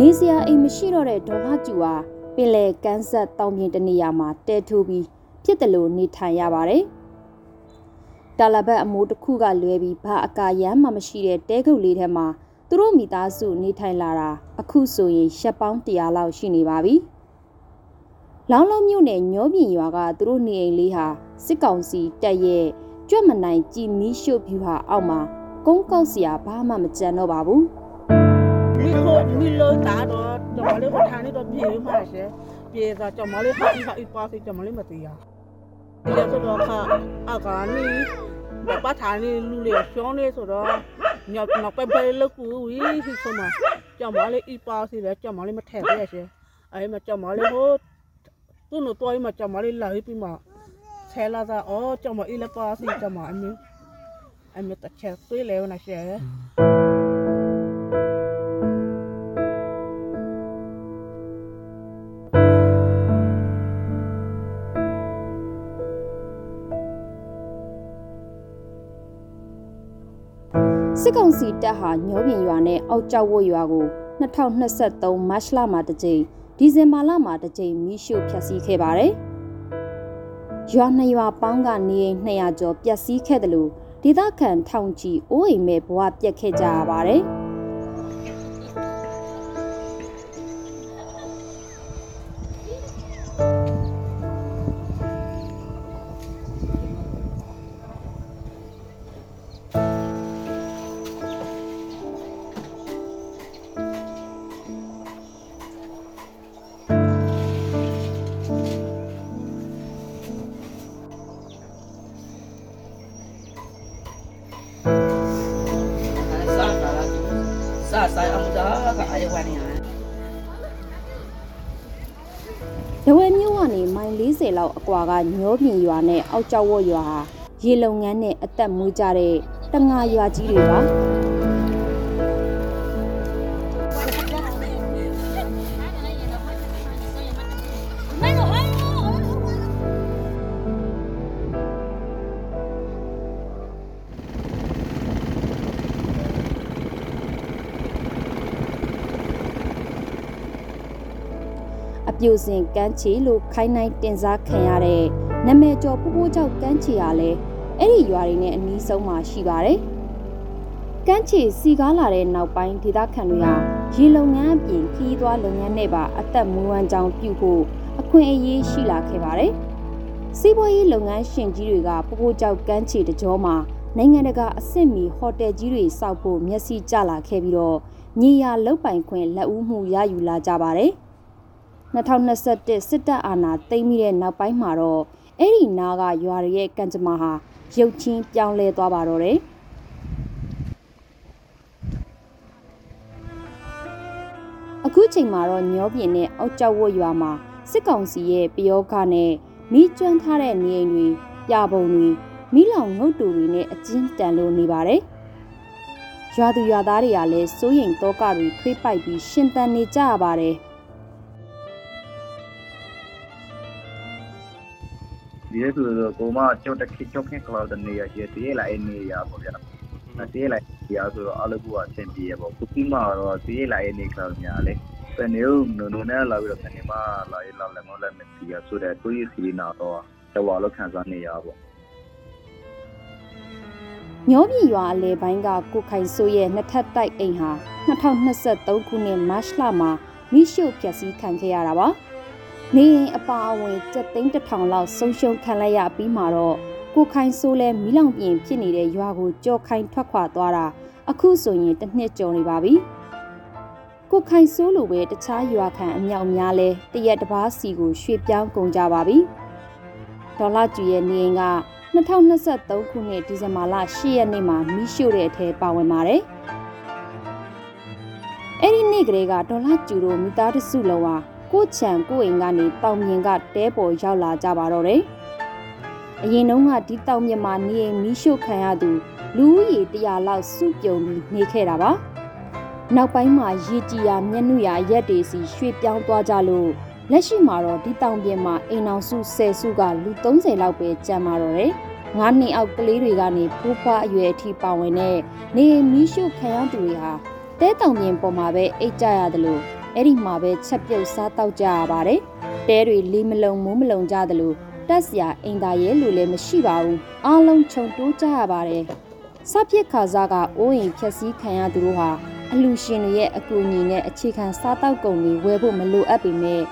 နေစရာအိမ်မရှိတော့တဲ့ဒေါ်လာကျူဟာပင်လယ်ကမ်းဆက်တောင်ပြင်တနေရာမှာတဲထိုးပြီးဖြစ်တယ်လို့နေထိုင်ရပါတယ်။တာလဘတ်အမိုးတစ်ခုကလွဲပြီးဘာအကာရမ်းမှမရှိတဲ့တဲခုတ်လေးထဲမှာသူတို့မိသားစုနေထိုင်လာတာအခုဆိုရင်ရှက်ပေါင်း100လောက်ရှိနေပါပြီ။လောင်းလုံးမြို့နယ်ညောပြင်ရွာကသူတို့နေအိမ်လေးဟာစစ်ကောင်စီတက်ရဲ့ကြွတ်မနိုင်ကြည်မီးရှို့ဖြူဟာအောက်မှာကုန်းကောက်စရာဘာမှမကြံတော့ပါဘူး။你可 တော့ကျွန်မလေးကိုထားနေတော့ပြေးမှရှယ်ပြေးစားကျွန်မလေးဟာဒီဟာပါစီကျွန်မလေးမသိရဒီလိုဆိုတော့ခအကာနီဘာထာနေလူလေရှောင်းနေဆိုတော့ညောက်နောက်ပဲပဲလောက်ကူဝီဟိဆိုမှာကျွန်မလေးဤပါစီလဲကျွန်မလေးမထက်ရရှယ်အဲဒီမှာကျွန်မလေးဟိုသူ့တို့တော့အိမ်မှာကျွန်မလေးလာပြီးမှဆဲလာတာအော်ကျွန်မဤလက်ပါစီကျွန်မအမျိုးအမျိုးတစ်ချက်သွေးလဲဝင်ရှယ် စီတပ်ဟာညောပြင်ရွာနဲ့အောက်ကျောက်ဝရွာကို2023မတ်လမှာတစ်ကြိမ်ဒီဇင်ဘာလမှာတစ်ကြိမ်မီးရှို့ဖျက်ဆီးခဲ့ပါတယ်။ရွာနှစ်ရွာပေါင်းကနေအိမ်200ကျော်ပျက်စီးခဲ့တယ်လို့ဒေသခံထောင်ချီအိုးအိမ်မဲ့ဘဝပြက်ခဲ့ကြရပါတယ်။ ရဝဲမြို့ကနေမိုင်40လောက်အကွာကညောပြင်ရွာနဲ့အောက်ကျောက်ဝရွာဟာရေလုံငန်းနဲ့အသက်မွေးကြတဲ့တငါရွာကြီးတွေပါ အပြူစင်ကန်းချီလို့ခိုင်းနိုင်တင်စားခံရတဲ့နမဲကျော်ဖိုးဖိုးကြောက်ကန်းချီဟာလည်းအဲ့ဒီရွာတွေနဲ့အနီးဆုံးမှာရှိပါတယ်။ကန်းချီစီကားလာတဲ့နောက်ပိုင်းဒေသခံတွေဟာရေလုံငန်းအပြင်ခီးသွားလုပ်ငန်းနဲ့ပါအသက်မွေးဝမ်းကြောင်းပြုဖို့အခွင့်အရေးရှိလာခဲ့ပါတယ်။စီးပွားရေးလုပ်ငန်းရှင်ကြီးတွေကဖိုးဖိုးကြောက်ကန်းချီတကြောမှာနိုင်ငံတကာအဆင့်မီဟိုတယ်ကြီးတွေစောက်ဖို့မျက်စိကျလာခဲ့ပြီးတော့ညီယာလုတ်ပိုင်ခွင့်လက်ဦးမှုရယူလာကြပါတယ်။ 2021စစ်တပ်အာဏာသိမ်းပြီးတဲ့နောက်ပိုင်းမှာတော့အဲ့ဒီနားကရွာတွေရဲ့ကံကြမ္မာဟာရုပ်ချင်းပြောင်းလဲသွားပါတော့တယ်။အခုချိန်မှာတော့ညောပြင်းနဲ့အောက်ကျောက်ဝတ်ရွာမှာစစ်ကောင်စီရဲ့ပယောဂနဲ့မိကျွမ်းထားတဲ့နေအိမ်တွေပြပုံတွေမိလောင်ငုတ်တူတွေနဲ့အကျဉ်းတန်လို့နေပါတယ်။ရွာသူရွာသားတွေကလည်းစိုးရိမ်တောကတွေထွေးပိုက်ပြီးရှင်သန်နေကြရပါတယ်။ ဒီရဲဆိုတော့ကိုမကြောက်တက်ခိကြောက်ခင်ကလောက်တဲ့နေရာကြီးတည်းလာအဲ့နေရာပေါ့ဗျာ။တည်းလာရာဆိုတော့အလုပ်ကအဆင်ပြေရပေါ့။ခုပြီးမှတော့တည်းလာအဲ့နေကလောက်ညာလေ။ပနေုံနုံနုံနဲ့လာပြီးတော့ပနေမလာရလာလည်းမလည်းမစီရဆိုတဲ့ကိုကြီးစီနာတော့တဝါလောက်ခံစားနေရပေါ့ညောပြည်ရွာအလဲပိုင်းကကိုခိုင်ဆိုးရဲ့နှစ်ထပ်တိုက်အိမ်ဟာ2023ခုနှစ်မတ်လမှာမိရှုဖျက်ဆီးခံခဲ့ရတာပါ။ နေရင်အပါအဝင်စက်သိန်းတစ်ထောင်လောက်ဆုံးရှုံးခံလိုက်ရပြီးမှတော့ကိုခိုင်ဆိုးလဲမိလောင်ပြင်ဖြစ်နေတဲ့ရွာကိုကြော်ခိုင်ထွက်ခွာသွားတာအခုဆိုရင်တစ်နှစ်ကျော်နေပါပြီ။ကိုခိုင်ဆိုးလိုပဲတခြားရွာခံအမြောက်များလဲတရက်တစ်ပါးစီကိုရွှေ့ပြောင်းကုန်ကြပါပြီ။ဒေါ်လာကျူရဲ့နေအိမ်က2023ခုနှစ်ဒီဇင်ဘာလ10ရက်နေ့မှာမီးရှို့တဲ့အထဲပါဝင်ပါတယ်။အဲ့ဒီနေ့ကလေးကဒေါ်လာကျူတို့မိသားစုလုံးဟာ ကိုချံကိုအိမ်ကနေတောင်မြင်ကတဲပေါ်ရောက်လာကြပါတော့တယ်။အရင်တုန်းကဒီတောင်မြင်မှာနေအိမ်မီးရှို့ခံရသူလူဦးရေ100လောက်စုပြုံပြီးနေခဲ့တာပါ။နောက်ပိုင်းမှာရေကြီးရာမျက်နှာရာရက်တွေစီရွှေ့ပြောင်းသွားကြလို့လက်ရှိမှာတော့ဒီတောင်ပြင်မှာအိမ်အောင်စု10စုကလူ30လောက်ပဲကျန်ပါတော့တယ်။ငါးနှစ်အောက်ကလေးတွေကနေဖိုးဖွားအရွယ်အထိပါဝင်တဲ့နေမီးရှို့ခံရသူတွေဟာတဲတောင်ပြင်ပေါ်မှာပဲအိတ်ကြရတယ်လို့က အဲ့ဒီမှာပဲချက်ပြုတ်စားတောက်ကြရပါတယ်တဲတွေလေးမလုံမိုးမလုံကြသလိုတက်စရာအိမ်သာရဲလူလည်းမရှိပါဘူးအားလုံးခြုံတိုးကြရပါတယ်စပြစ်ခါစားကအိုးအိမ်ဖြက်စီးခံရသူတို့ဟာအလူရှင်တွေရဲ့အကူအညီနဲ့အခြေခံစားတောက်ကုန်တွေဝယ်ဖို့မလိုအပ်ပေမဲ့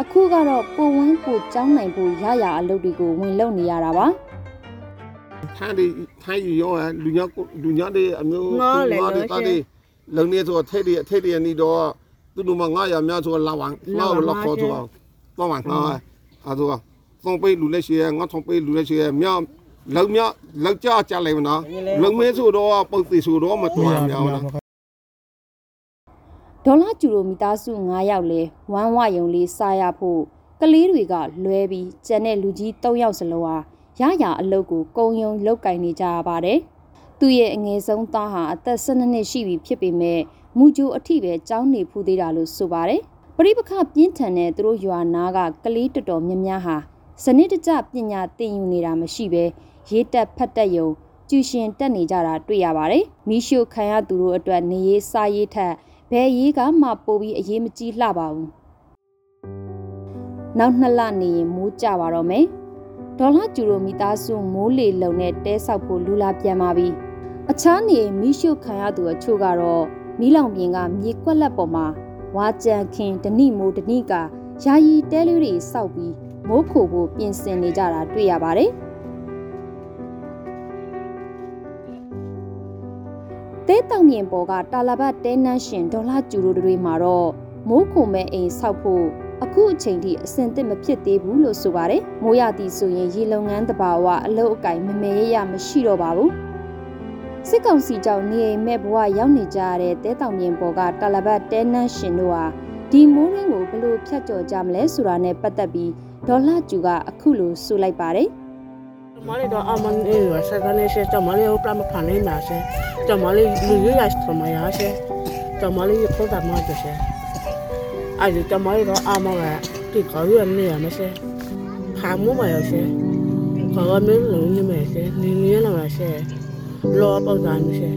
အခုကတော့ကိုဝန်းကိုကြောင်းနိုင်ဖို့ရရအလုပ်တွေကိုဝင်လုပ်နေရတာပါထိုင်းဒီထိုင်းယူရောလူညလူညတဲ့အမျိုးငေါလေငါတွေလို့တာရှင်ဒီလုံနေဆိုထိတ်တွေထိတ်တွေနီတော့ သူတို့မငါရများဆိုလာဝန်လာလာဝမ်လာခေါ်ဆိုတော့ဝန်ငါအဲဆိုတော့ပေးလူလက်ရှိငါထုံပေးလူလက်ရှိမြောက်လုံမြောက်လောက်ကြကြလိုက်မနော်လုံမဲဆိုတော့ပုတ်စီဆိုတော့မတော်မြောက်နော်ဒေါ်လာကျူရိုမီသားစု9ယောက်လဲဝမ်းဝယုံလေးစားရဖို့ကလေးတွေကလွဲပြီးကျန်တဲ့လူကြီး3ယောက်စလုံးဟာရရအလုပ်ကိုကုံယုံလောက်ကင်နေကြရပါတယ်။သူ့ရဲ့အငယ်ဆုံးသားဟာအသက်12နှစ်ရှိပြီဖြစ်ပေမဲ့ မူဂျိုအထိပဲကြောင်းနေဖူးသေးတာလို့ဆိုပါတယ်။ပရိပခပြင်းထန်တဲ့သူတို့ရွာနာကကလေးတော်တော်များများဟာစနစ်တကျပညာသင်ယူနေတာမရှိပဲရေးတက်ဖတ်တက်ယုံကျူရှင်တက်နေကြတာတွေ့ရပါတယ်။မိရှုခံရသူတို့အတွက်နေရေးစားရေးထက်ဘယ်ရေးကမှပိုပြီးအရေးမကြီးလှပါဘူးနောက်နှစ်လနေရင်မိုးကြပါတော့မယ်ဒေါ်လာကျူရိုမီသားစုမိုးလေလုံနဲ့တဲဆောက်ဖို့လူလာပြန်ပါပြီအခြားနေမိရှုခံရသူအချို့ကတော့ မီးလောင်ပြင်ကမြေကွက်လက်ပေါ်မှာဝါကြံခင်ဒဏိမိုးဒဏိကယာယီတဲလူတွေစောက်ပြီးမိုးခိုဖို့ပြင်ဆင်နေကြတာတွေ့ရပါတယ်တဲတောင်မြင်ပေါ်ကတာလာဘတ်တဲနန်းရှင်ဒေါ်လာကျူရိုတွေမှာတော့မိုးခိုမဲ့အိမ်ဆောက်ဖို့အခုအချိန်ထိအဆင်သင့်မဖြစ်သေးဘူးလို့ဆိုပါတယ်။မိုးရသည်ဆိုရင်ရေလုံငန်းတဘာဝအလုတ်အကင်မမေရရမရှိတော့ပါဘူး။ စစ်ကောင်စီကြောင့်နေအိမ်မဲ့ဘဝရောက်နေကြရတဲ့တဲတောင်မြင်ပေါ်ကတာလာဘတ်တဲနန်းရှင်တို့ဟာဒီမိုးရင်းကိုဘယ်လိုဖြတ်ကျော်ကြမလဲဆိုတာနဲ့ပတ်သက်ပြီးဒေါ်လာကျူကအခုလိုဆိုလိုက်ပါတယ်။ကျမလေးတော့အမန်အေးရဆက်ကနေရှေ့ကျမလေးကိုပြမဖန်နေမှာရှေ့ကျမလေးလူရရစမရရှေ့ကျမလေးခေါ်တာမှရှေ့အဲ့ဒီကျမလေးတော့အမကဒီကောရနေရမရှေ့ဖာမှုမရရှေ့ခေါ်မင်းလုံးနေမယ်ရှေ့နေနေလာရှေ့ လောပေါတာရှေ့